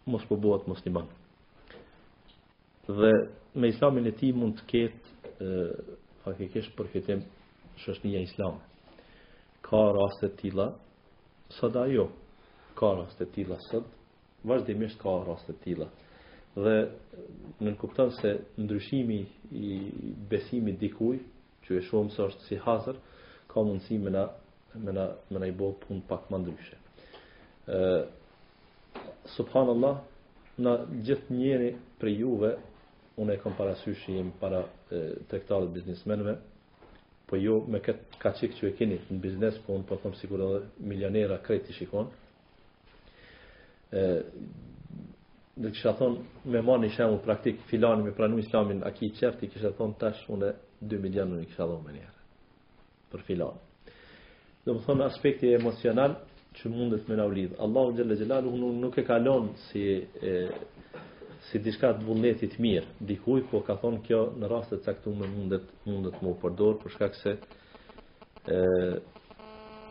mos po bëhet musliman. Dhe me islamin e tij mund të ketë faktikisht përfitim shoqnia islame. Ka raste të tilla, sot a jo, ka raste të tilla sot, Vazhdimisht ka raste të tilla. Dhe nënkupton se ndryshimi i besimit dikujt, që e shohim se është si hazër, ka mundësi me na me na me na i bë punë pak më ndryshe. Ë Subhanallah, na gjithë njëri prej juve, unë e kam parasysh që jemi para tregtarëve biznesmenëve, po jo me këtë kaq që e keni në biznes, po unë po them sikur edhe milionera krejt të shikon, dhe kisha thon me marrë një shembull praktik filani me pranu islamin a ki qejf i kisha thon tash unë 2 milion unë kisha dhon menjëherë për filanin domethon aspekti emocional që mundet me na u lidh Allahu xhele xhelaluhu nuk, nuk e ka lënë si e, si diçka të vullnetit të mirë dikujt po ka thon kjo në raste të caktuara mundet mundet me u përdor për shkak se e,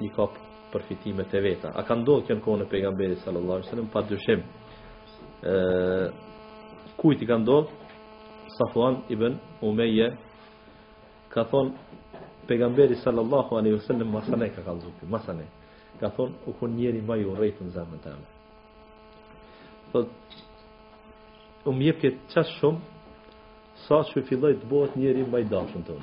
i ka përfitimet e veta. A ka ndodhë kjo në kohën e pejgamberit sallallahu alaihi wasallam pa dyshim. Ë kujt i ka ndodhë? Safuan ibn Umeje ka thon pejgamberi sallallahu alaihi wasallam masane ka kallzu, masane. Ka thon u kon njeri më i urrejt në zemrën teme. Thot u më jep ky kaq shumë saqë filloi të bëhet njeri më i dashur tem.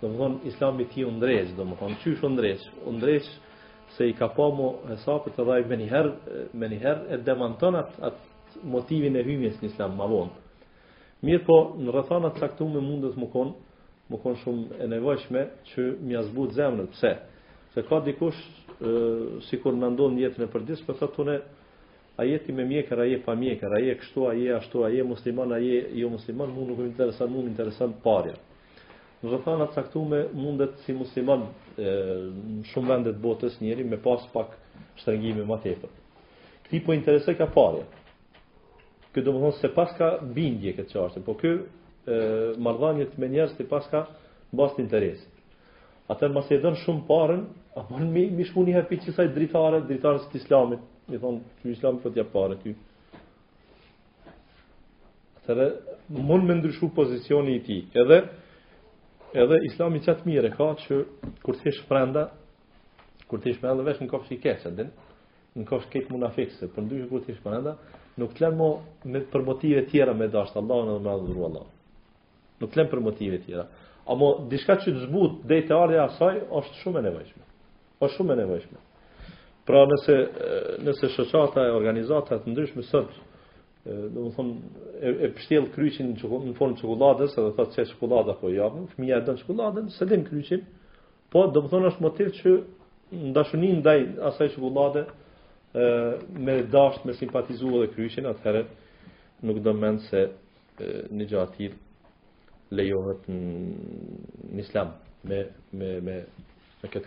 Domethonë, islami tij u ndreq, domethonë, qysh u ndreq? U ndreq se i ka pa mu hesapet edhe i meniher, meniher e demanton atë at motivin e hymjes në islam ma vonë. Mirëpo, në rrethana t'caktume mundet me konë, me konë shumë e nevojshme që m'ia zbut zemrën. Pse? Se ka dikush, e, sikur në ndonjë jetën e përditshme, po thotë unë, a je ti me mjekër, a je pa mjekër, a je kështu, a je ashtu, a je musliman, a je jomusliman, mu nuk më intereson, mu më intereson parja. Rrethana caktume mundet si musliman në shumë vende t'botës njeri me pas pak shtrëngime ma tepër. Këtij po i interesojka parja. Ky domethonë s'e paska bindjen të qartë, po ky marrëdhanjet me njerëz i paska bazë interesit. Atëherë masi e don shumë parën, a bon me, me i shku një herë prej ksaj dritare, dritare së të islamit, mi thonë që islamit po t'ja parë ty. Atëherë, mund me ndryshu pozicioni i tij. Edhe, edhe islami qatë mirë ka që kur të hish brenda, kur të hish brenda, veç në kofsh i keq, a din, në kofsh keqë muna fikse, përndryshe kur të hish brenda, nuk të lenë mo me, për motive tjera me dashtë Allahun e me adhuru Allahun. Nuk të lenë për motive tjera. Amo, diçka që të zbut, derisa të ardhë asaj, është shumë e nevojshme. Është shumë e nevojshme. Pra nëse nëse shoqata e organizata të ndryshme sot do të thonë e, e pështjell kryqin në formë të çokoladës, s'e do thotë se çokolada po jap, fëmija e don çokoladën, s'e din kryqin, po do të thonë është motiv që dashuninë ndaj asaj çokolade e me dashtë, me simpatizu edhe kryqin, atëherë nuk do mend se një gjë e tillë lejohet në Islam me me me me këtë